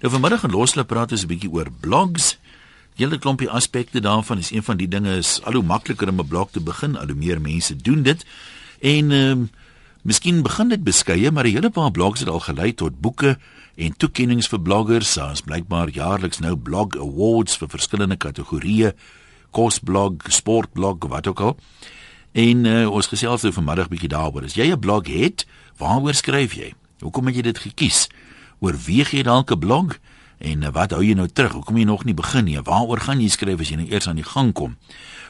Nou vanmiddag gaan losloop praat ons 'n bietjie oor blogs. Julle klompie aspekte daarvan is een van die dinge is al hoe makliker om 'n blog te begin, al hoe meer mense doen dit. En ehm um, miskien begin dit beskeie, maar 'n hele paar blogs het al gelei tot boeke en toekenninge vir bloggers. Ons blykbaar jaarliks nou blog awards vir verskillende kategorieë, kosblog, sportblog, wat ook al. En uh, ons gesels nou vanmiddag bietjie daaroor. As jy 'n blog het, waaroor skryf jy? Hoekom het jy dit gekies? Oorweeg jy dalk 'n blog? En uh, wat hou jy nou terug? Hoekom jy nog nie begin nie? Waaroor gaan jy skryf as jy nou eers aan die gang kom?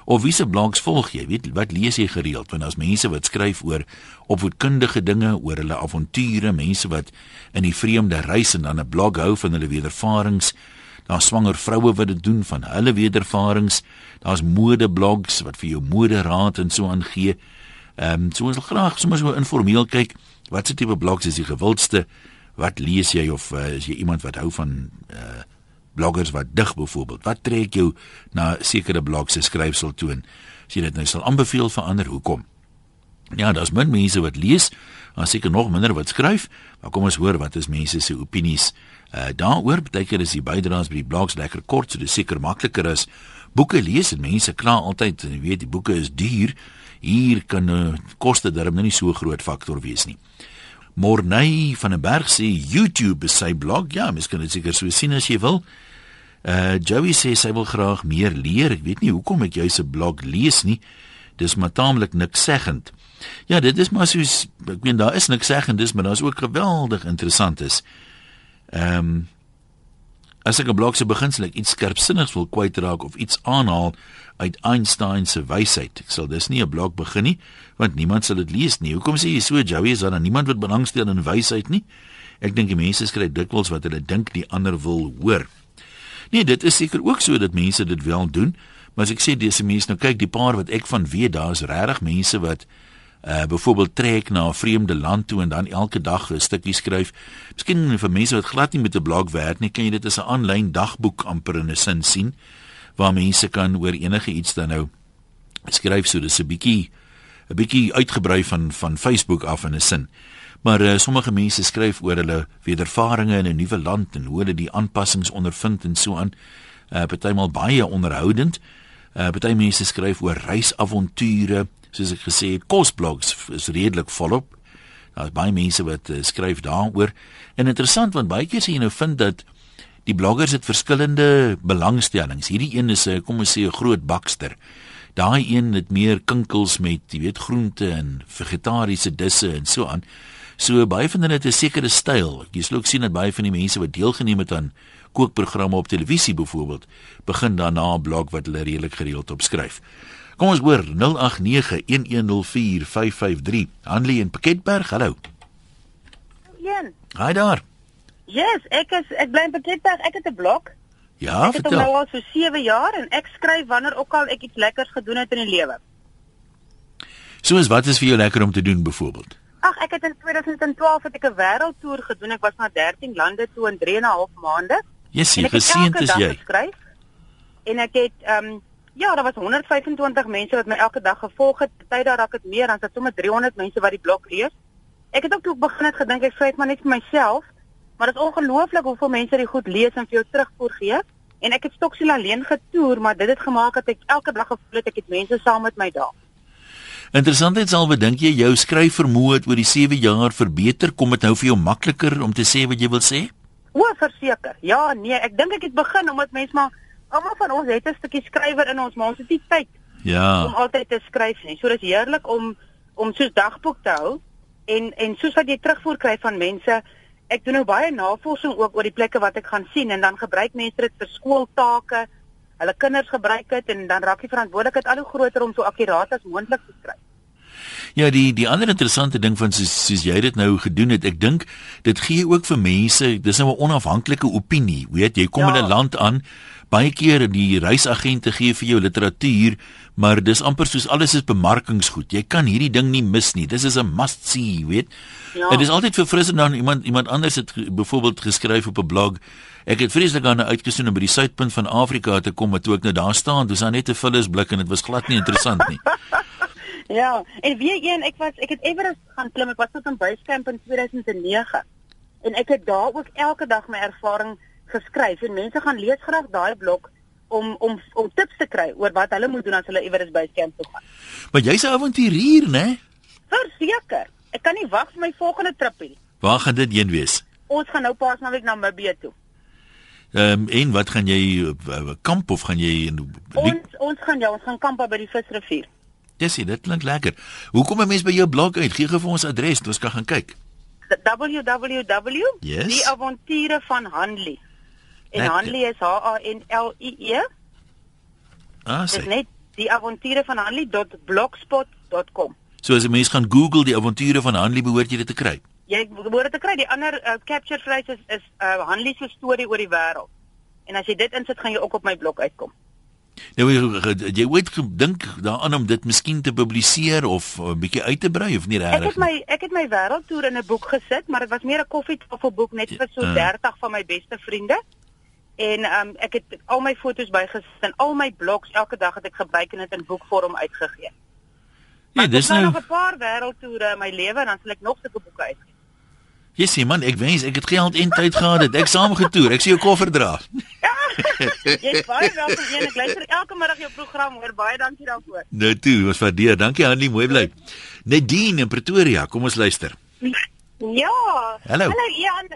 Of wiese blogs volg jy? Weet wat lees jy gereeld? Want daar's mense wat skryf oor opvoedkundige dinge, oor hulle avonture, mense wat in die vreemde reis en dan 'n blog hou van hulle wedervarings. Daar's swanger vroue wat dit doen van hulle wedervarings. Daar's modeblogs wat vir jou moderaad en so aangee. Ehm um, so ons wil graag sommer so informeel kyk watse tipe blogs is die gewildste? Wat lees jy of uh, is jy iemand wat hou van uh bloggers wat dig byvoorbeeld? Wat trek jou na sekere blogs se skryfsel toe en as jy dit nou sal aanbeveel vir ander, hoekom? Ja, daar's min mense wat lees, maar seker nog minder wat skryf. Maar kom ons hoor wat is mense se opinies uh daaroor. Partykeer is die bydraes by die blogs lekker kort, so dis seker makliker as boeke lees en mense kla altyd en jy weet die boeke is duur. Hier kan uh, koste darm nou nie so groot faktor wees nie. Morney van 'n berg sê YouTube is sy blog. Ja, mens kan dit seker so sien as jy wil. Uh Joey sê sy wil graag meer leer. Ek weet nie hoekom ek jou se blog lees nie. Dis maar taamlik niks seggend. Ja, dit is maar soos ek meen daar is niks seggend, dis maar daar's ook geweldig interessant is. Ehm um, as ek 'n blog se beginsel ek iets skerpsinnigs wil kwytraak of iets aanhaal uit Einstein se wysheid. Ek sal dus nie 'n blog begin nie want niemand sal dit lees nie. Hoekom sê jy so Joey is daar dan niemand wat belangstel in wysheid nie? Ek dink die mense skryf dikwels wat hulle dink die ander wil hoor. Nee, dit is seker ook so dat mense dit wel doen, maar as ek sê dis mense nou kyk die paar wat ek van weet, daar's regtig mense wat uh byvoorbeeld trek na 'n vreemde land toe en dan elke dag 'n stukkie skryf. Miskien vir mense wat glad nie met 'n blog werk nie, kan jy dit as 'n aanlyn dagboek amper in 'n sin sien waar mense kan oor enige iets dan nou skryf so dis 'n bietjie 'n bietjie uitgebrei van van Facebook af in 'n sin. Maar uh, sommige mense skryf oor hulle wedervarings in 'n nuwe land en hoe hulle die aanpassings ondervind en so aan. Uh partymal baie onderhoudend. Uh party mense skryf oor reisavonture, soos ek gesê het, kosblogs is redelik volop. Daar's baie mense wat uh, skryf daaroor. En interessant want baie keer sien jy nou vind dat die bloggers het verskillende belangstellings. Hierdie een is 'n kom ons sê 'n groot bakster. Daai een het meer kinkels met, jy weet, groente en vegetariese disse en so aan. So baie van hulle het 'n sekere styl. Jy sal ook sien dat baie van die mense wat deelgeneem het aan kookprogramme op televisie byvoorbeeld, begin daarna 'n blog wat hulle redelik gereeld opskryf. Kom ons hoor 0891104553. Hanlie in Piketberg, hallo. Een. Haai daar. Yes, ek is ek bly in Piketberg. Ek het 'n blog. Ja, ek het vertel. nou al so 7 jaar en ek skryf wanneer ook al ek iets lekkers gedoen het in die lewe. Soos wat is vir jou lekker om te doen byvoorbeeld? Ag, ek het in 2012 het ek 'n wêreldtoer gedoen. Ek was na 13 lande toe in 3 en 'n half maande. Jessie, ek het geseënd elke is jy. Geskryf. En ek het ehm um, ja, daar was 125 mense wat my elke dag gevolg het. Party daar raak dit meer, dan sit sommer 300 mense wat die blog lees. Ek het ook toe begin het gedink ek skryf maar net vir myself, maar dit is ongelooflik hoeveel mense dit goed lees en vir jou terugvoer gee. En ek het stoksiel alleen getoer, maar dit het gemaak dat ek elke dag gevoel het ek het mense saam met my daar. Interessantheid sal bedink jy jou skryfvermoë het oor die 7 jaar verbeter, kom dit nou vir jou makliker om te sê wat jy wil sê? O, verseker. Ja, nee, ek dink ek het begin omdat mense maar almal van ons het 'n stukkie skrywer in ons, maar ons het nie tyd om Ja. altyd te skryf nie. So dis heerlik om om soos dagboek te hou en en soos wat jy terugvoer kry van mense. Ek doen nou baie navorsing ook oor die plekke wat ek gaan sien en dan gebruik mense dit vir skooltake. Hulle kinders gebruik dit en dan raak die verantwoordelikheid al hoe groter om so akkuraat as moontlik te skryf. Ja, die die ander interessante ding van soos, soos jy dit nou gedoen het, ek dink dit gee ook vir mense, dis nou 'n onafhanklike opinie, weet jy, kom Ja. in 'n land aan, baie keer die reisagente gee vir jou literatuur, maar dis amper soos alles is bemarkingsgoed. Jy kan hierdie ding nie mis nie. Dis is 'n must see, weet. Ja. Dit is altyd verfrissend dan iemand iemand anders het byvoorbeeld geskryf op 'n blog. Ek het vreeslik daarna uitgesien om by die suidpunt van Afrika te kom, maar toe ek nou daar staan, dis daar net 'n vullisblik en dit was glad nie interessant nie. Ja, en weer een, ek was ek het Everest gaan klim. Ek was tot in Basecamp in 2009. En ek het daar ook elke dag my ervaring geskryf en mense gaan lees graag daai blok om om om tips te kry oor wat hulle moet doen as hulle iewers by skamp toe gaan. Maar jy's 'n avonturier, né? Verseker. Ek kan nie wag vir my volgende trip nie. Waar gaan dit heen wees? Ons gaan nou pas naweek na Namibië toe. Ehm um, en wat gaan jy uh, kamp of gaan jy in Ons ons gaan ja, ons gaan kamp by die visrivier. Dis dit klink lekker. Hoe kom 'n mens by jou blog uit? Gee gou vir ons adres, ons kan gaan kyk. www. En. Hanley is H A N L I E. Ah, Dis sê. net die avonture van Hanley.blogspot.com. So as 'n mens gaan Google die avonture van Hanley behoort jy dit te kry. Jy behoort dit te kry. Die ander uh, capture phrase is is uh, Hanley se storie oor die wêreld. En as jy dit insit, gaan jy ook op my blog uitkom. Nou jy- jy ooit gedink daaraan om dit miskien te publiseer of 'n bietjie uit te brei of nie Ek het regtig? my ek het my wêreldtoer in 'n boek gesit, maar dit was meer 'n koffietafelboek net vir so Ja. 30 van my beste vriende. En um ek het al my foto's bygesit en al my blogs elke dag het ek gebruik en dit in boekvorm uitgegee. Nee, Ek dis nou nou nog 'n paar wêreldtoere in my lewe en dan sal ek nog sulke boeke uitgee. Jy sê man, ek wens ek het geld en tyd gehad het. Ek saam getoer. Ek sien jou koffer dra. Jy's baie welkom een. Ek luister elke middag jou program hoor. Baie dankie daarvoor. Nou toe, ons waardeer. Dankie Hanlie, mooi bly. Nadine in Pretoria, kom ons luister. Ja. Hallo. Hallo Ian.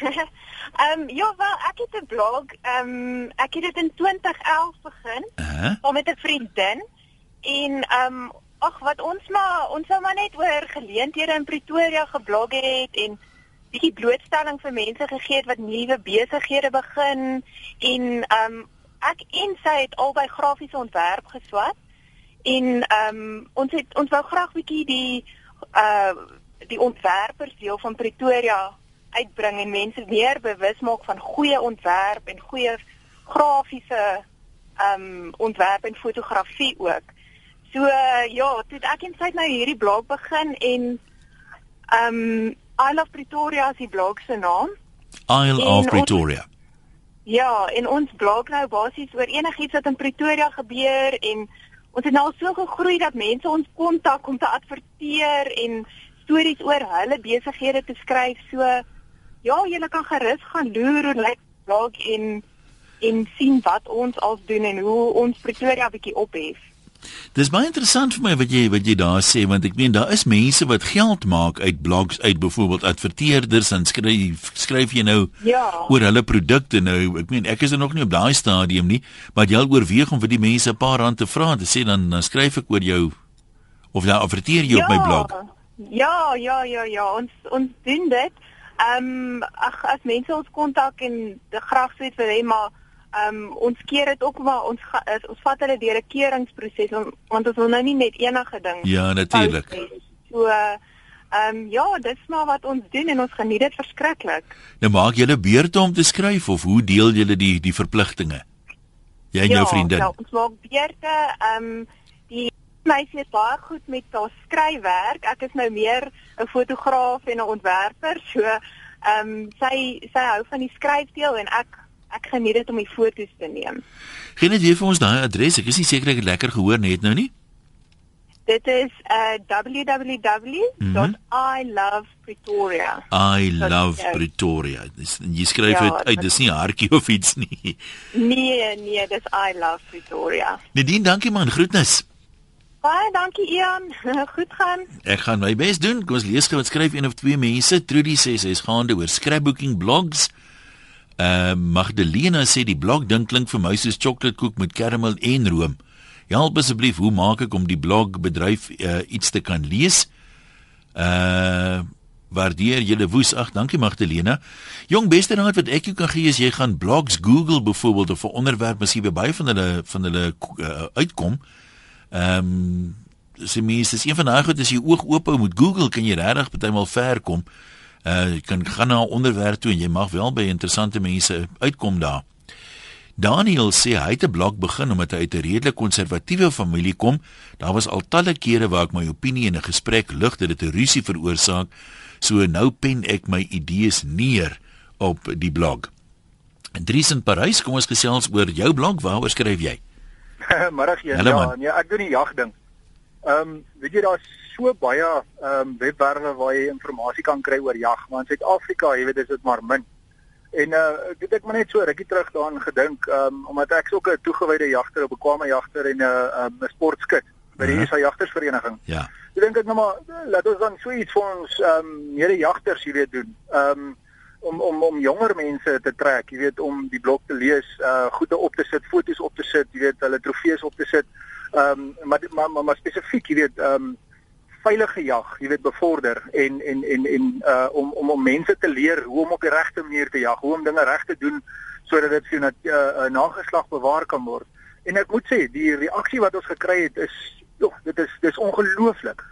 Ehm ja, wel ek het 'n blog. Ehm ek het dit in 2011 begin Uh, saam met 'n vriendin en ehm ag wat ons maar ons wou maar net oor geleenthede in Pretoria geblog het en bietjie blootstelling vir mense gegee het wat nuwe besighede begin en ehm ek en sy het albei grafiese ontwerp geswat en ehm ons het ons wou graag bietjie die uh die ontwerpersdeel van Pretoria uitbring en mense meer bewus maak van goeie ontwerp en goeie grafiese ehm ontwerp en fotografie ook. So uh, ja, toe het ek en sy het nou hierdie blog begin en ehm I love Pretoria is die blog se naam. Isle En of ons- Pretoria. Ja, en ons blog nou basies oor enigiets wat in Pretoria gebeur en ons het nou al so gegroei dat mense ons kontak om te adverteer en stories oor hulle besighede te skryf. So ja, julle kan gerus gaan loer hoe lyk blog en en sien wat ons al doen en hoe ons Pretoria bietjie ophef. Dis baie interessant vir my wat jy wat jy daar sê want ek meen daar is mense wat geld maak uit blogs uit byvoorbeeld adverteerders en skryf skryf jy nou Ja. oor hulle produkte nou ek meen ek is er nog nie op daai stadium nie maar jy al oorweeg om vir die mense 'n paar rand te vra te sê dan dan skryf ek oor jou of dan adverteer jy op my blog Ja, ja, ja, ja, ons ons doen dit. Ehm ag as mense ons kontak en graag sê vir hê maar ehm ons keer dit ook maar ons ga, is, ons vat hulle deur 'n keuringsproses om- want ons wil nou nie net enige ding. Ja, natuurlik. So ehm um, ja, dis maar wat ons doen en ons geniet dit verskriklik. nou maak julle beurte om te skryf of hoe deel julle die die verpligtinge jy en jou vriendin Ja, ons maak beurte. Ehm die meisie is baie goed met haar skryfwerk. Ek is nou meer 'n fotograaf en 'n ontwerper. So ehm sy sy hou van die skryfdeel en ek ek geniet dit om die foto's te neem. gee net weer vir ons daai adres ek is nie seker ek het lekker gehoor net nou nie Dit is uh www.ilovepretoria. I Dat- love ja. Pretoria dis jy skryf Ja, dit uit dat- dis nie hartjie of iets nie Nee, nee, dis I love Pretoria. Nadine dankie man groetnis Baie dankie Ian. Goed gaan. Ek gaan my bes doen. Kom ons lees gou skryf een of twee mense. Trudy sê sy is gaande oor scrapbooking blogs. Uh Magdalena sê die blog ding klink vir my soos chocoladekoek met karamel en room. Help asseblief, hoe maak ek om die blog bedryf uh, iets te kan lees? Uh waardeer julle woes. Ag, dankie Magdalena. Jong beste raad wat ek jou kan gee is jy gaan blogs Google byvoorbeeld of 'n onderwerp miskien by baie van hulle van hulle uh, uitkom. Ehm um, dis mense, dis een van daai goed as jy oog oop hou met Google kan jy regtig partymal ver kom. Uh jy kan gaan na 'n onderwerp toe en jy mag wel by interessante mense uitkom daar. Daniel sê hy het 'n blog begin omdat hy uit 'n redelik konservatiewe familie kom. Daar was al talle kere waar ek my opinie in 'n gesprek lig dat dit 'n rusie veroorsaak. So nou pen ek my idees neer op die blog. Dries in Parys, kom ons gesels oor jou blog. Waaroor skryf jy? Een. Hallo, Ja, man. nee, ek doen die jagding. Ehm, um, weet jy daar's so baie ehm um, webwerwe waar jy inligting kan kry oor jag, maar in Suid-Afrika, jy weet, is dit maar min. En uh dit ek maar net so rukkie terug daaraan gedink, um omdat ek ook 'n toegewyde jagter, 'n bekwame jagter en 'n uh, 'n um, sportskut by die SA Jagtersvereniging. Ja. Ek dink ek nou maar laat ons dan so iets vir ons um mede jagters, jy weet, doen. Um om om om jonger mense te trek, jy weet, om die blok te lees, uh goede op te sit, foto's op te sit, jy weet, hulle trofees op te sit. Um maar maar maar, maar spesifiek, jy weet, um veilige jag, jy weet bevorder en en en en uh om om om mense te leer hoe om op die regte manier te jag, hoe om dinge reg te doen sodat dit vir 'n uh, uh, nageslag bewaar kan word. En ek moet sê, die reaksie wat ons gekry het is joh, dit is dis ongelooflik.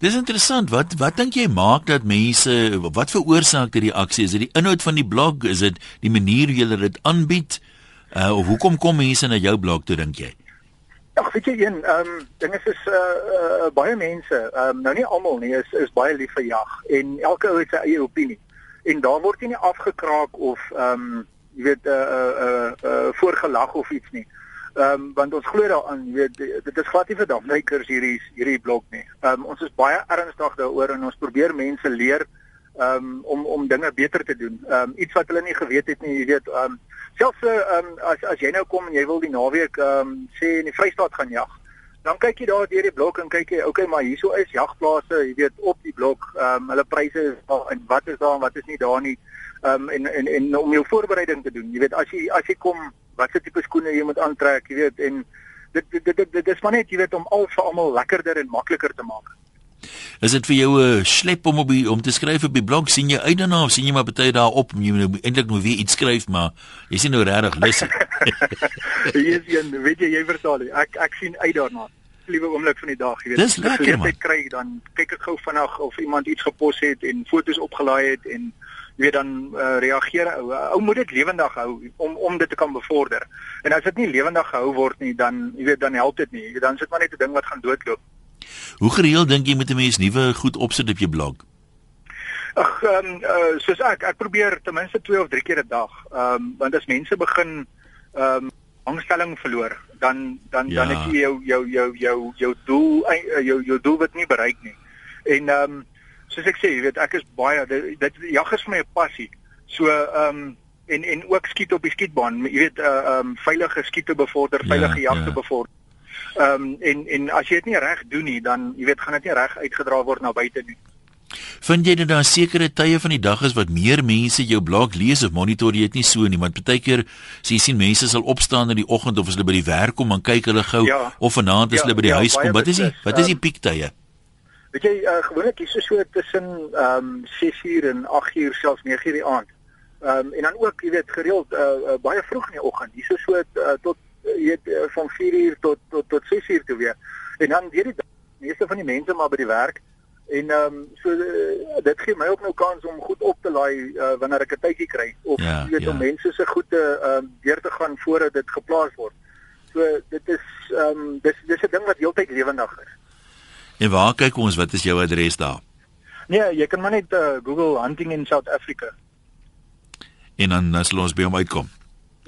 Dis interessant. Wat wat dink jy maak dat mense wat veroorsaak die reaksie? Is dit die inhoud van die blog? Is dit die manier hoe jy dit aanbied? Uh of hoekom kom mense na jou blog toe dink jy? Ag, weet jy een, ehm um, dinge is uh, uh baie mense, ehm um, nou nie almal nie, is is baie lief vir jag en elke ou het sy eie opinie. En daar word jy nie afgekraak of ehm um, jy weet uh uh uh, uh voorgelag of iets nie. Ehm um, want ons glo daaraan, jy weet dit is glad nie vir dagwykers hierdie hierdie blok nie. Ehm um, ons is baie ernstig daaroor en ons probeer mense leer ehm um, om om dinge beter te doen. Ehm um, iets wat hulle nie geweet het nie, jy weet ehm um, selfs ehm um, as as jy nou kom en jy wil die naweek ehm um, sê in die Vrystaat gaan jag. Dan kyk jy daar deur die blok en kyk jy, okay, maar hierso is jagplase, jy weet, op die blok. Ehm um, hulle pryse is daar en wat is daar en wat is nie daar nie. Ehm um, en, en en om jou voorbereiding te doen. Jy weet, as jy as jy kom, watse tipe skoene jy moet aantrek, jy weet, en dit dit dit, dit, dit is maar net, jy weet, om al vir almal lekkerder en makliker te maak. Is dit vir jou 'n uh, slep om op die, om te skryf op die blog? sien jy uit daarna of sien jy maar baie daar op jy moet eintlik moet weer iets skryf maar jy sien nou regtig lus. Hier is een, weet jy, jy verstaan, ek ek sien uit daarna. Liewe oomblik van die dag, jy weet. Dis lekker man. Ek kry dan kyk ek gou vinnig of iemand iets gepos het en foto's opgelaai het en jy weet dan uh, reageer ou. Ou moet dit lewendig hou om om dit te kan bevorder. En as dit nie lewendig gehou word nie, dan jy weet dan help dit nie. Dan sit maar net 'n ding wat gaan doodloop. Hoe gereeld dink jy moet 'n mens nuwe goed opsit op jou blog? Ag, ehm um, uh, soos ek, ek probeer ten minste 2 of 3 keer 'n dag. Ehm um, want as mense begin ehm um, angstelling verloor, dan dan ja. dan het jy jou jou jou jou jou doel uh, jou jou doel wat nie bereik nie. En ehm um, soos ek sê, jy weet, ek is baie dit, dit jag is vir my 'n passie. So ehm um, en en ook skiet op die skietbaan. Jy weet, uh, ehm um, veilige skiete bevorder, veilige ja, jagte ja. bevorder. Ehm um, en en as jy dit nie reg doen nie, dan jy weet gaan dit nie reg uitgedra word na buite nie. Vind jy dat daar sekere tye van die dag is wat meer mense jou blog lees of monitor jy dit nie so nie, want baie keer sê jy sien mense sal opstaan in die oggend of as hulle by die werk kom en kyk hulle gou ja, of vanaand as ja, hulle by die ja, huis kom. Wat is die wat is die um, piektye? Weet jy uh, gewoonlik hier is so tussen ehm um, 6uur en 8uur selfs 9uur die aand. Ehm um, en dan ook jy weet gereeld uh, uh, baie vroeg in die oggend. Hier is so uh, tot jy weet uh, van 4uur tot tot tot 6uur toe weer. En dan weer die meeste van die mense maar by die werk en ehm um, so uh, dit gee my ook nou kans om goed op te laai uh, wanneer ek 'n tydjie kry of ja, jy weet ja. om mense se goede ehm um, weer te gaan voordat dit geplaas word. So dit is ehm um, dis dis 'n ding wat heeltyd lewendig is. En waar kyk ons wat is jou adres daar? Nee, jy kan maar net uh, Google hunting in South Africa. En dan as ons by hom uitkom.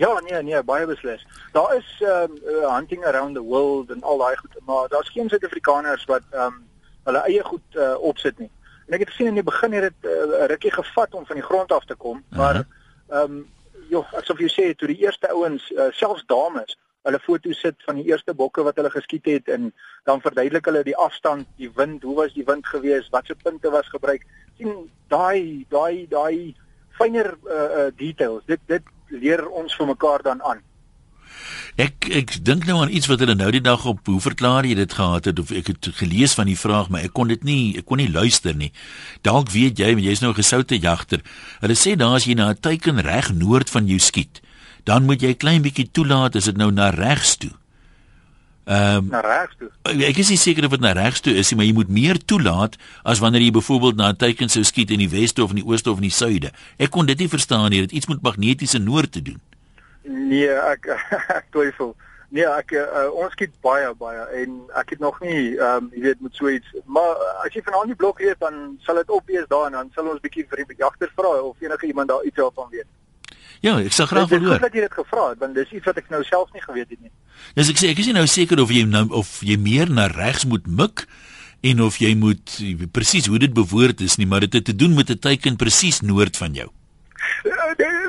Ja, nee, nee, baie beslis. Daar is um, uh, hunting around the world en al daai goed, maar daar's geen Suid-Afrikaners wat ehm um, hulle eie goed uh, opsit nie. En ek het gesien in die begin het dit 'n uh, rukkie gevat om van die grond af te kom, maar ehm uh -huh. um, joh, asof jy sê toe die eerste ouens, uh, selfs dames, hulle foto's sit van die eerste bokke wat hulle geskiet het en dan verduidelik hulle die afstand, die wind, hoe was die wind geweest, watse punte was gebruik. sien daai daai daai fynere uh, uh, details. Dit dit leer ons vir mekaar dan aan. Ek ek dink nou aan iets wat hulle nou die dag op hoe verklaar jy dit gehad het of ek het gelees van die vraag maar ek kon dit nie ek kon nie luister nie. Dalk weet jy, jy's nou 'n gesoute jagter. Hulle sê daar as jy na 'n teiken reg noord van jou skiet, dan moet jy klein bietjie toelaat as dit nou na regs toe. Ehm um, na regs toe. Ek is nie seker of dit na regs toe is nie, maar jy moet meer toelaat as wanneer jy byvoorbeeld na 'n teiken sou skiet in die weste of in die ooste of in die suide. Ek kon dit nie verstaan nie, dit iets met magnetiese noord te doen. Nee, ek ek twyfel. Nee, ek uh, ons skiet baie baie en ek het nog nie ehm um, jy weet met so iets, maar as jy vanaand die blok weet dan sal dit op wees daar en dan sal ons bietjie vir die jagter vra of enige iemand daar iets daarvan weet. Ja, ek sal graag wil hoor. Ek het dit gevra want dis iets wat ek nou self nie geweet het nie. Dis ek sê ek is nie nou seker of jy nou of jy meer na regs moet mik en of jy moet presies hoe dit bewoord is nie, maar dit het te doen met 'n teiken presies noord van jou.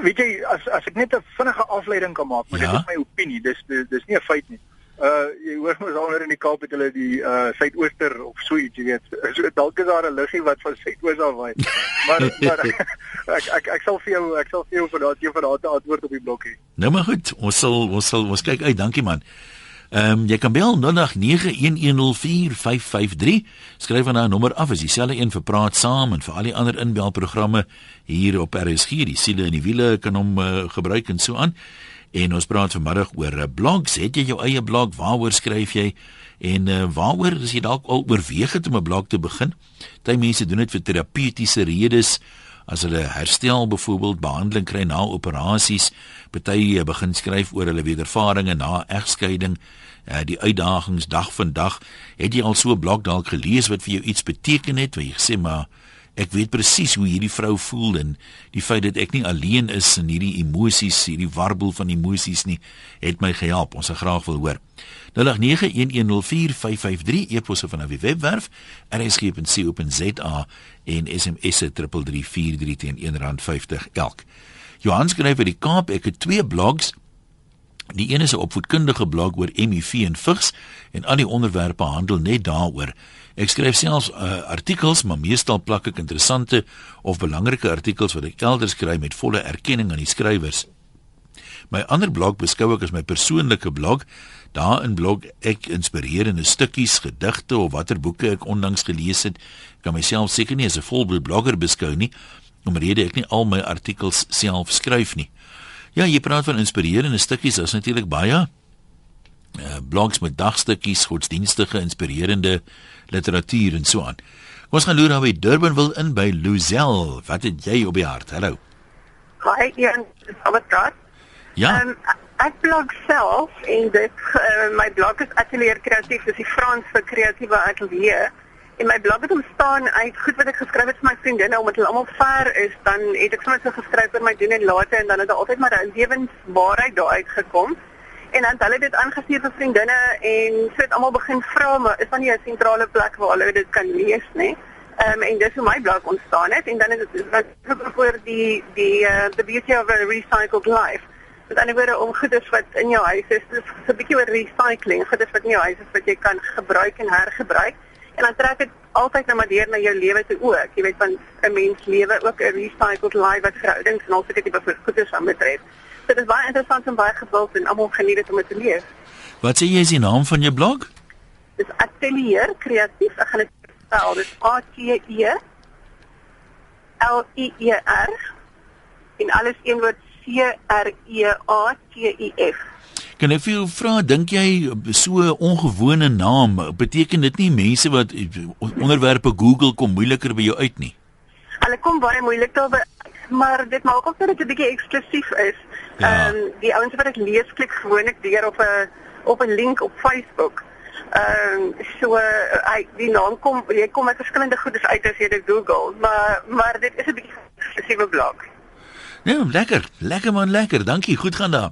weet jy as as ek net 'n vinnige afleiding kan maak, maar ja? dit is my opinie. Dis dis, dis nie 'n feit nie. Uh jy hoor mos onder in die Kaap het hulle die uh suidooster of so iets, jy weet. So dalk is daar 'n luggie wat van suidoos af waai. maar maar ek, ek ek sal vir jou ek sal vir jou vir daardie vir daardie antwoord op die blokkie. Nou maar goed, ons sal ons sal ons kyk uit. Dankie man. Ehm um, jy kan bel 0891104553. Skryf dan 'n nommer af as jy selfe een vir praat saam en vir al die ander inbelprogramme hier op RSG, die siele en die wiele kan hom uh, gebruik en so aan. En ons praat vanmiddag oor 'n blog. Het jy jou eie blog? Waaroor skryf jy? En uh, waaroor is jy dalk al oorweeg het om 'n blog te begin? Party mense doen dit vir terapeutiese redes as hulle herstel byvoorbeeld behandeling kry na operasies. Party eh, begin skryf oor hulle wedervarings na egskeiding. Uh, die uitdagings dag van dag. Het jy al so 'n blog dalk gelees wat vir jou iets beteken het? Wat jy gesê maar Ek weet presies hoe hierdie vrou voel en die feit dat ek nie alleen is in hierdie emosies, hierdie warbel van emosies nie, het my gehelp. Ons sal graag wil hoor. 0891104553 eposse van die webwerf rsg.co.za en SMS se 3343 teen R1.50 elk. Johan skryf vir die Kaap, ek het twee blogs. Die een is 'n opvoedkundige blog oor HIV en vigs en al die onderwerpe handel net daaroor. Ek skryf selfs uh, artikels, maar meestal plak ek interessante of belangrike artikels wat ek elders kry met volle erkenning aan die skrywers. My ander blog beskou ek as my persoonlike blog. Daarin blog ek inspirerende stukkies, gedigte of watter boeke ek onlangs gelees het. Ek kan myself seker nie as 'n volbloed blogger beskou nie, omdat ek nie al my artikels self skryf nie. Ja, jy praat van inspirerende stukkies, dit is natuurlik baie uh, blogs met dagstukkies, godsdienstige, inspirerende literatuur en so aan. Ons gaan loer nou by Durban wil in by Luzel. Wat het jy op die hart? Hallo. Hi, Ian. Wat gaan? Ja. Um, ek blog self en dit uh, my blog is Atelier Kreatief, dis die Frans vir kreatiewe ateljee. En my blog het ontstaan uit goed wat ek geskryf het vir my vriendinne omdat hulle almal ver is, dan het ek sommer so geskryf oor my doen en late en dan het daar altyd maar 'n lewenswaarheid daar uitgekom. En dan hulle dit aangestuur vir vriendinne en so het almal begin vra maar is daar nie 'n sentrale plek waar hulle dit kan lees nie? Ehm um, en dis hoe my blog ontstaan het en dan is dit wat vir die die uh, the beauty of a recycled life. Met ander woorde om goeder wat in jou huis is, dis 'n bietjie oor recycling, goeder wat in jou huis is wat jy kan gebruik en hergebruik. En dan trek dit altyd nou maar deur na jou lewe toe ook. Jy weet van 'n mens lewe ook 'n recycled life wat verhoudings en al sulke tipe goeder aanbetref. Dit is baie interessant en baie gewild en almal geniet dit om dit te lees. Wat sê jy is die naam van jou blog? Dis Atelier Kreatief. Ek gaan dit spel. Dis A T E L I E R en alles een woord C R E A T I F. Kan ek vir jou vra, dink jy so 'n ongewone naam beteken dit nie mense wat onderwerpe Google kom moeiliker by jou uit nie? Hulle kom baie moeilik daarby, maar dit maak ook dat dit 'n bietjie eksklusief is. Ja. Ehm ja. um, die ouens wat ek lees klik gewoonlik deur op 'n op 'n link op Facebook. Ehm um, so hy uh, die naam kom jy kom met verskillende goedes uit as jy dit Google, maar maar dit is 'n bietjie spesifieke blog. Nee, lekker. Lekker man, lekker. Dankie. Goed gaan daar.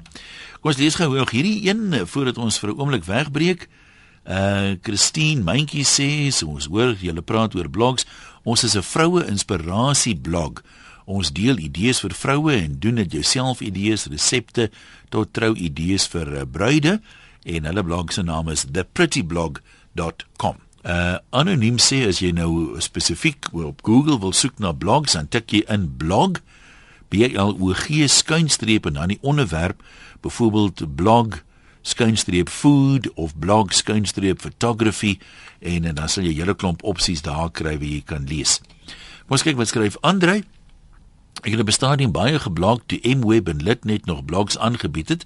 Kom ons lees gou hierdie een eh, voordat ons vir 'n oomblik wegbreek. Uh Christine Mentjie sê so ons hoor julle praat oor blogs. Ons is 'n vroue inspirasie blog. Ons deel idees vir vroue en doen dit jouself idees, resepte tot trou idees vir uh, bruide en hulle blog se naam is theprettyblog.com. Uh anoniem sê as jy nou spesifiek op Google wil soek na blogs, dan tik jy in blog B L O G skuinstreep en dan die onderwerp, byvoorbeeld blog skuinstreep food of blog skuinstreep photography en, en dan sal jy 'n hele klomp opsies daar kry wat jy kan lees. Kom ons kyk wat skryf Andre. Ek het bestaan in baie geblog toe Mweb en Litnet nog blogs aangebied het.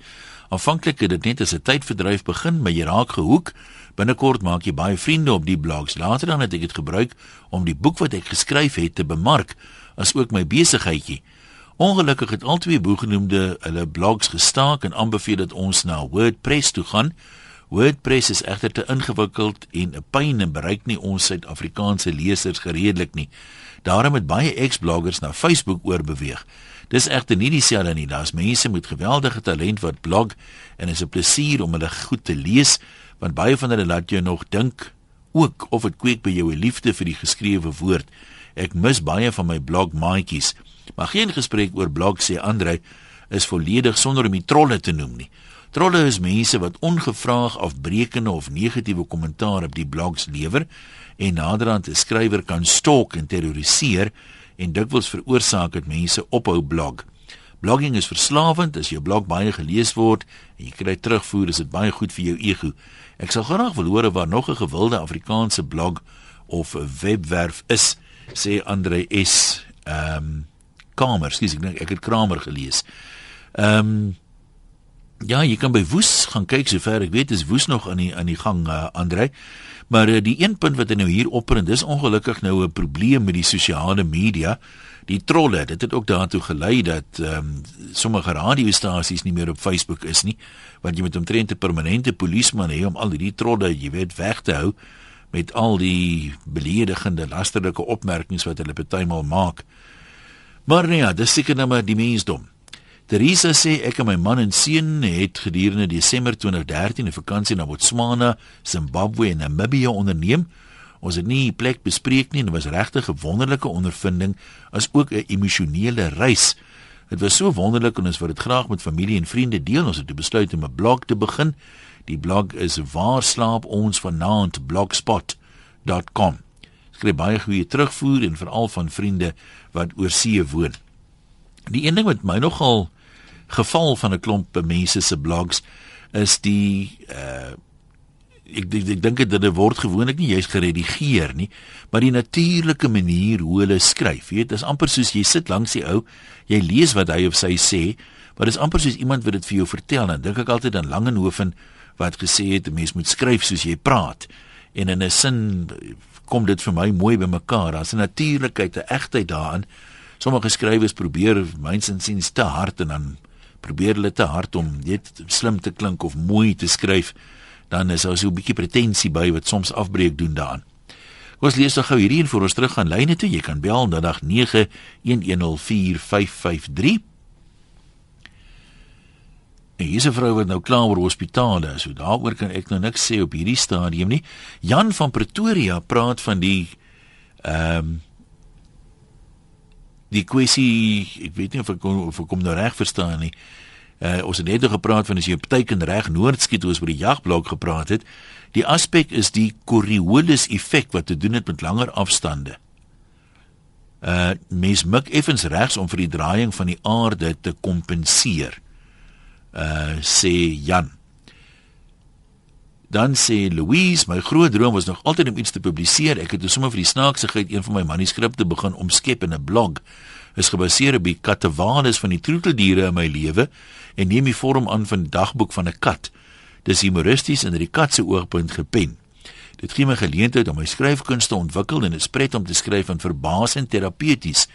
Aanvanklik het dit net as 'n tydverdryf begin, maar jy raak gehoek. Binnekort maak jy baie vriende op die blogs. Later dan het ek dit gebruik om die boek wat ek geskryf het te bemark, as ook my besigheidjie. Ongelukkig het al twee boegenoemde hulle blogs gestaak en aanbeveel dat ons na WordPress toe gaan. WordPress is egter te ingewikkeld en 'n pyn en bereik nie ons Suid-Afrikaanse lesers gereedelik nie. Daarom het baie ex-bloggers na Facebook oorbeweeg. Dis egter nie dieselfde nie. Daar's mense met geweldige talent wat blog en is 'n plesier om hulle goed te lees, want baie van hulle laat jou nog dink ook of dit kweek by jou 'n liefde vir die geskrewe woord. Ek mis baie van my blog maatjies. Maar geen gesprek oor blog sê Andre is volledig sonder om die trolle te noem nie. Trolle is mense wat ongevraag afbreekende of negatiewe kommentaar op die blogs lewer en naderhand 'n skrywer kan stalk en terroriseer en dikwels veroorsaak dat mense ophou blog. Blogging is verslawend as jou blog baie gelees word en jy kry terugvoer, is dit baie goed vir jou ego. Ek sal graag wil hoor waar nog 'n gewilde Afrikaanse blog of 'n webwerf is, sê Andre S. Ehm um, Kamer, skus ek dink ek het Kramer gelees. Ehm um, ja, jy kan by Woes gaan kyk sover ek weet is Woes nog aan die aan die gang uh, Andre. Maar uh, die een punt wat hy nou hier opbring, dis ongelukkig nou 'n probleem met die sosiale media. Die trolle, dit het ook daartoe gelei dat ehm um, sommige radiostasies nie meer op Facebook is nie, want jy moet omtrent 'n permanente polisieman hê om al die trolle, jy weet, weg te hou met al die beledigende, lasterlike opmerkings wat hulle partymal maak. Maar nee, dis seker nou maar die mensdom. Teresa sê ek en my man en seun het gedurende Desember 2013 'n vakansie na Botswana, Zimbabwe en Namibië onderneem. Ons het nie die plek bespreek nie en dit was regtig 'n wonderlike ondervinding as ook 'n emosionele reis. Dit was so wonderlik en ons wou dit graag met familie en vriende deel. Ons het besluit om 'n blog te begin. Die blog is waar slaap ons vanaand blogspot.com. Skryf baie goeie terugvoer en veral van vriende wat oor see woon. Die een ding wat my nogal geval van 'n klomp mense se blogs is die uh ek ek, ek dink dit word gewoonlik nie jy's geredigeer nie, maar die natuurlike manier hoe hulle skryf. Weet, is amper soos jy sit langs die ou, jy lees wat hy of sy sê, maar dit is amper soos iemand wat dit vir jou vertel. Dan dink ek altyd aan Langehoven wat gesê het 'n mens moet skryf soos jy praat. En in 'n sin kom dit vir my mooi bymekaar. Daar's 'n natuurlikheid, 'n egtheid daarin. Sommige skrywers probeer mynsinsiens te hard en dan probeer hulle te hard om net slim te klink of mooi te skryf, dan is daar so 'n bietjie pretensie by wat soms afbreek doen daaraan. Kom ons lees dan gou hierdie en voor ons terug gaan lyne toe. Jy kan bel na dag 91104553. En hierdie vrou wat nou klaar oor hospitale is, so daaroor kan ek nou niks sê op hierdie stadium nie. Jan van Pretoria praat van die ehm um, die kwessie, ek weet nie of ek kom, of ek kom nou reg verstaan nie. Uh ons het net oor gepraat van as jy op teiken reg noord skiet oor die jagblok gepraat het. Die aspek is die Coriolis effek wat te doen het met langer afstande. Uh mens mik effens regs om vir die draaiing van die aarde te kompenseer. Uh sê Jan. Dan sê Louise, my groot droom was nog altyd om iets te publiseer. Ek het dus sommer vir die snaaksigheid een van my manuskripte begin omskep in 'n blog. Is gebaseer op die kattewanes van die troeteldiere in my lewe en neem die vorm aan van dagboek van 'n kat. Dis humoristies en uit die kat se oogpunt gepen. Dit gee my geleentheid om my skryfkuns te ontwikkel en dit is pret om te skryf en verbasend terapeuties.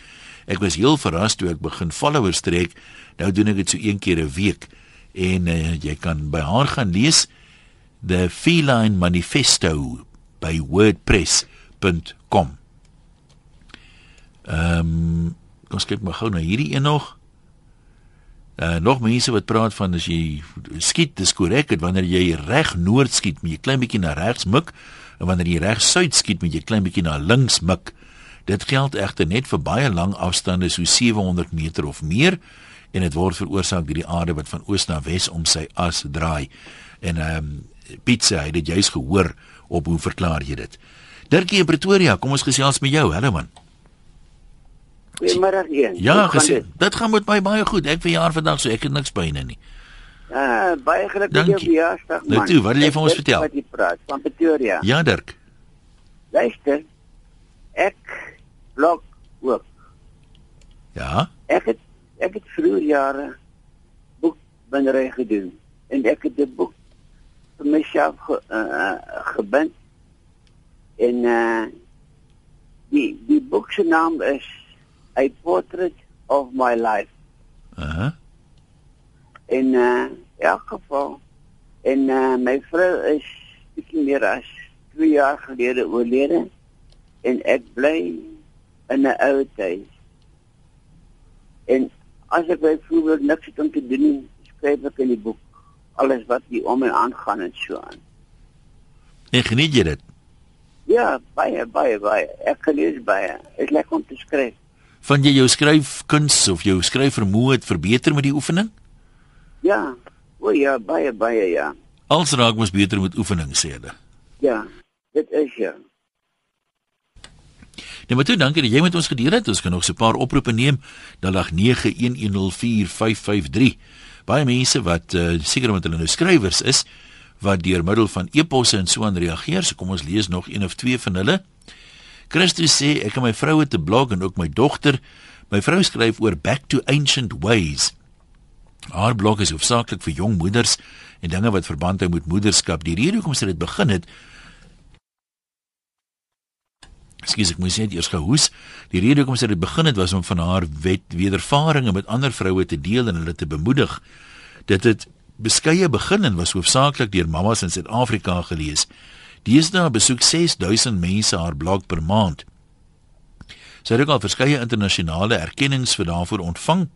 Ek was heel verras toe ek begin followers trek. Nou doen ek dit so een keer 'n week en uh, jy kan by haar gaan lees the feline manifesto by wordpress.com. Ehm um, ons kyk maar gou na hierdie een nog. Uh nog mense wat praat van as jy skiet, dis korrek, dat wanneer jy reg noord skiet, moet jy klein bietjie na regs mik en wanneer jy reg suid skiet, moet jy klein bietjie na links mik. Dit geld egter net vir baie lang afstande so 700 meter of meer en dit word veroorsaak deur die aarde wat van oos na wes om sy as draai. En ehm um, pizza, het dit juis gehoor op hoe verklaar jy dit? Dirkie in Pretoria, kom ons gesels met jou. Hallo man. Goeiemôre hier. Ja, gesê. Dit gaan met my baie goed. Ek verjaar vandag, so ek het niks byne nie. Ah, baie gelukkige verjaarsdag man. Nou toe, wat wil jy vir ons vertel? Wat jy praat van Pretoria. Ja, Dirk. Luister. Ek blog ook. Ja. Ek het ek het vroeër jare boekbindery gedoen en ek het 'n boek vir myself ge, uh, gebind en uh, die die boek se naam is A Portrait of My Life. Uh -huh. En uh, in elk geval en uh, my vrou is bietjie meer as 2 jaar gelede oorlede en ek bly in 'n ou huis. En as ek byvoorbeeld niks het om te doen, skryf ek in die boek alles wat hier om en aan gaan en so aan. En geniet jy dit? Ja, baie baie baie. Ek gelees baie. Ek lekker om te skryf. Van jy jou skryfkuns of jou skryfvermoë het verbeter met die oefening? Ja. O ja, baie baie ja. Als raak mos beter met oefening sê hulle. Ja. Dit is ja. Nee, maar toe dankie dat jy met ons gedeel het. Ons kan nog so 'n paar oproepe neem. Dan lag 91104553. Baie mense wat uh, seker met hulle nou skrywers is wat deur middel van e-posse en so aan reageer. So kom ons lees nog een of twee van hulle. Christus sê ek en my vrou het 'n blog en ook my dogter. My vrou skryf oor back to ancient ways. Haar blog is hoofsaaklik vir jong moeders en dinge wat verband hou met moederskap. Die rede hoekom sy dit begin het Skus ek moet sê eers gehoes. Die rede hoekom sy dit begin het was om van haar wet wedervarings met ander vroue te deel en hulle te bemoedig. Dit het beskeie begin en was hoofsaaklik deur mammas in Suid-Afrika gelees. Deesdae besoek 6000 mense haar blog per maand. Sy het ook al verskeie internasionale erkennings vir daarvoor ontvang.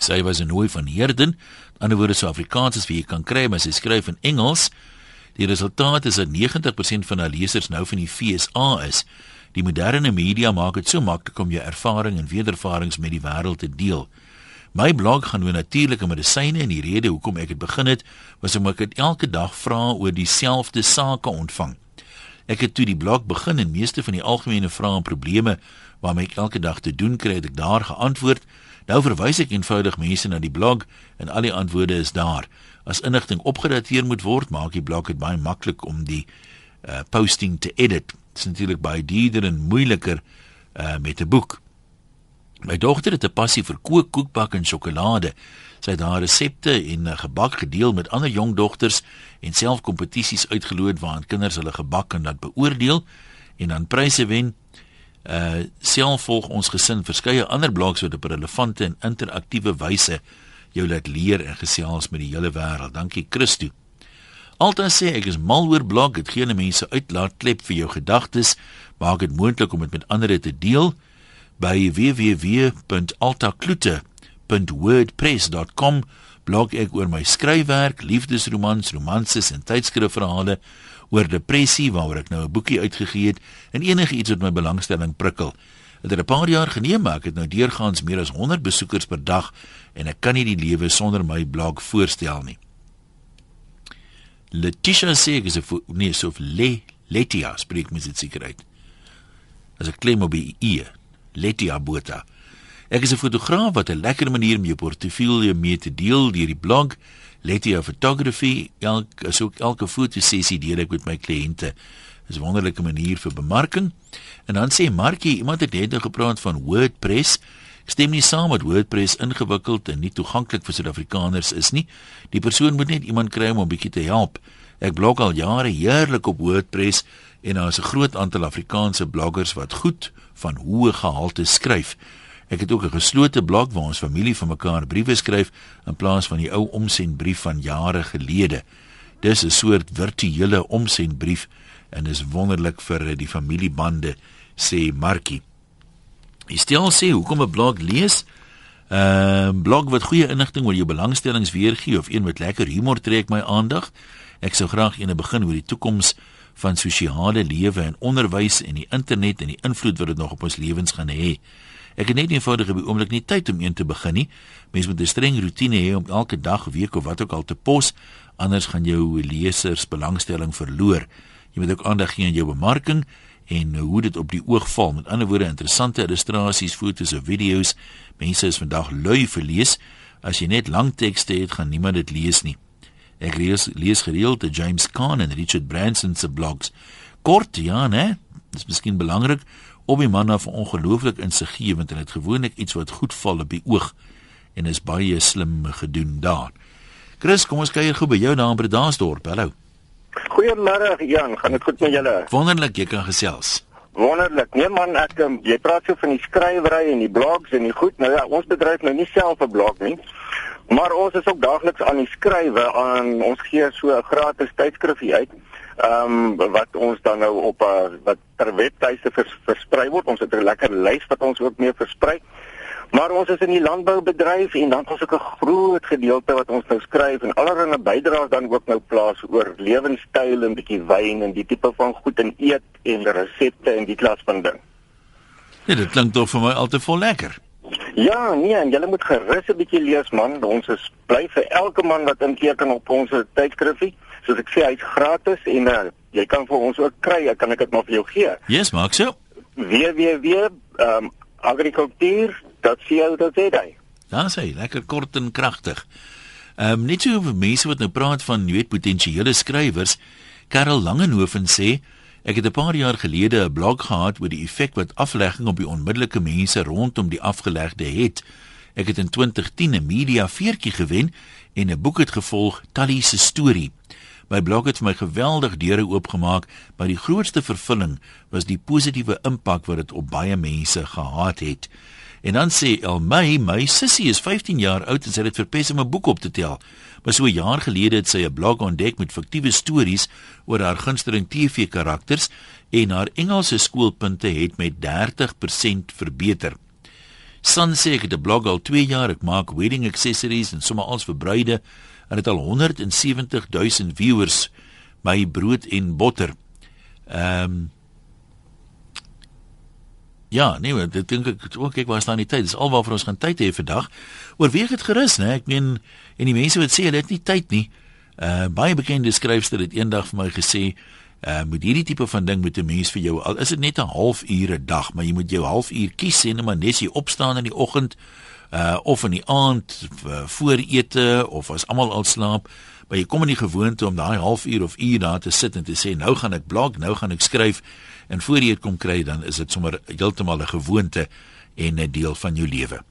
Sy was 'n nooi van Herden, anderswoorde so Afrikaans as wie jy kan kry, maar sy skryf in Engels. Die resultaat is dat 90% van haar lesers nou van die FSA is. Die moderne media maak dit so maklik om jou ervaring en wedervarings met die wêreld te deel. My blog gaan oor natuurlike medisyne en die rede hoekom ek dit begin het, was om ek elke dag vrae oor dieselfde sake ontvang. Ek het toe die blog begin en meeste van die algemene vrae en probleme waarmee ek elke dag te doen kry, het ek daar geantwoord. Nou verwys ek eenvoudig mense na die blog en al die antwoorde is daar. As inligting opgedateer moet word, maak die blog dit baie maklik om die uh, posting te edit. Dit is natuurlik baie duurder en moeiliker uh, met 'n boek. My dogter het 'n passie vir kook, koekbak en sjokolade. Sy het haar resepte en gebak gedeel met ander jong dogters en self kompetisies uitgeloot waarin kinders hulle gebak en laat beoordeel en dan pryse wen. Uh self volg ons gesin verskeie ander blogs wat op relevante en interaktiewe wyse jou laat leer en gesels met die hele wêreld. Dankie Christo. Altyd sê ek is mal oor blog, dit gee mense uitlaat klep vir jou gedagtes, maak dit moontlik om dit met ander te deel by www.altaklute.wordpress.com blog ek oor my skryfwerk, liefdesromans, romanses en tydskrifverhale oor depressie waaroor ek nou 'n boekie uitgegee het en enige iets wat my belangstelling prikkel. Dit het 'n paar jaar geneem, maar ek het nou deurgaans meer as 100 besoekers per dag en ek kan nie die lewe sonder my blog voorstel nie. Letitia sê ek is 'n nee, so le Letia spreek mens dit seker uit. As ek klem op die e Letia Botha. Ek is 'n fotograaf wat 'n lekker manier om jou portefeulje mee te deel deur die blog Letia Photography. Elke so elke fotosessie deel ek met my kliënte. Dis 'n wonderlike manier vir bemarking. En dan sê Markie, iemand het net nou gepraat van WordPress. Ek stem nie saam met WordPress ingewikkeld en nie toeganklik vir Suid-Afrikaners is nie. Die persoon moet net iemand kry om 'n bietjie te help. Ek blog al jare heerlik op WordPress en daar is 'n groot aantal Afrikaanse bloggers wat goed van hoë gehalte skryf. Ek het ook 'n geslote blog waar ons familie vir mekaar briewe skryf in plaas van die ou omsendbrief van jare gelede. Dis 'n soort virtuele omsendbrief en is wonderlik vir die familiebande, sê Markie. Jy stel sê hoekom 'n blog lees? 'n uh, blog wat goeie inligting oor jou belangstellings weergee of een wat lekker humor trek my aandag. Ek sou graag eene begin oor die toekoms van sosiale lewe en onderwys en die internet en die invloed wat dit nog op ons lewens gaan hê. Ek het net eenvoudig op die oomblik nie tyd om een te begin nie. Mens moet 'n streng roetine hê om elke dag, week of wat ook al te pos, anders gaan jou lesers belangstelling verloor. Jy moet ook aandag gee aan jou bemarking en hoe dit op die oog val. Met ander woorde, interessante illustrasies, foto's of video's. Mense is vandag lui vir lees. As jy net lang tekste het, gaan niemand dit lees nie. Ek lees, lees gereeld te James Caan en Richard Branson se blogs. Kort, ja, né? Dis miskien belangrik om die man af ongelooflik insiggewend en dit gewoonlik iets wat goed val op die oog en is baie slim gedoen daar. Chris, kom ons kuier gou by jou daar in Bredasdorp. Hallo. Goeiemôre Jan, gaan dit goed met julle? Wonderlik, jy kan gesels. Wonderlik. Nee man, ek um, jy praat so van die skrywery en die blogs en die goed. Nou ja, ons bedryf nou nie self 'n blog nie. Maar ons is ook daagliks aan die skrywe aan ons gee so 'n gratis tydskrifie uit. Ehm um, wat ons dan nou op 'n uh, wat per webtuiste vers, versprei word. Ons het 'n lekker lys wat ons ook mee versprei. Maar ons is in die landboubedryf en dan ons ook 'n groot gedeelte wat ons nou skryf en allerlei bydraes dan ook nou plaas oor lewenstyl en bietjie wyn en die tipe van goed en eet en resepte en die klas van ding. Ja, dit klink tog vir my altyd vol lekker. Ja, nee, en jy moet gerus 'n bietjie lees man. Ons is bly vir elke man wat inteken op ons tydskrifie. Soos ek sê, hy's gratis en uh, jy kan vir ons ook kry. Ek kan ek dit maar vir jou gee. Yes, maak so. www um, agricultuur.co.za. Dan sê hy, lekker kort en kragtig. Ehm um, net so vir mense wat nou praat van jy weet potensiële skrywers, Karel Langenhoven sê Ek het 'n paar jaar gelede 'n blog gehad oor die effek wat aflegging op die onmiddellike mense rondom die afgelegde het. Ek het in 2010 'n media veertjie gewen en 'n boek het gevolg, Tally se storie. My blog het vir my geweldig deure oopgemaak, maar die grootste vervulling was die positiewe impak wat dit op baie mense gehad het. En dan sê Elmy, my sussie is 15 jaar oud en sy het verpes om 'n boek op te tel. Maar so 'n jaar gelede het sy 'n blog ontdek met fiktiewe stories oor haar gunsteling TV-karakters en haar Engelse skoolpunte het met 30% verbeter. San sê ek het 'n blog al 2 jaar, ek maak wedding accessories en sommer als vir bruide en het al 170 000 viewers my brood en botter. Ehm um, Ja, nee, dit dink ek ook ek was daar nie tyd. Dis alwaarvoor ons gaan tyd hê vandag. Oorweeg dit gerus, né? Ek meen en die mense wat sê hulle het nie tyd nie. Uh baie bekende skryfster het eendag vir my gesê, uh met hierdie tipe van ding moet 'n mens vir jou al is dit net 'n halfuur 'n dag, maar jy moet jou halfuur kies en maar net jy opstaan in die oggend uh of in die aand uh, voor ete of as almal al slaap maar jy kom in die gewoonte om daai halfuur of uur daar te sit en te sê nou gaan ek blog, nou gaan ek skryf en voor jy dit kom kry dan is dit sommer heeltemal 'n gewoonte en 'n deel van jou lewe.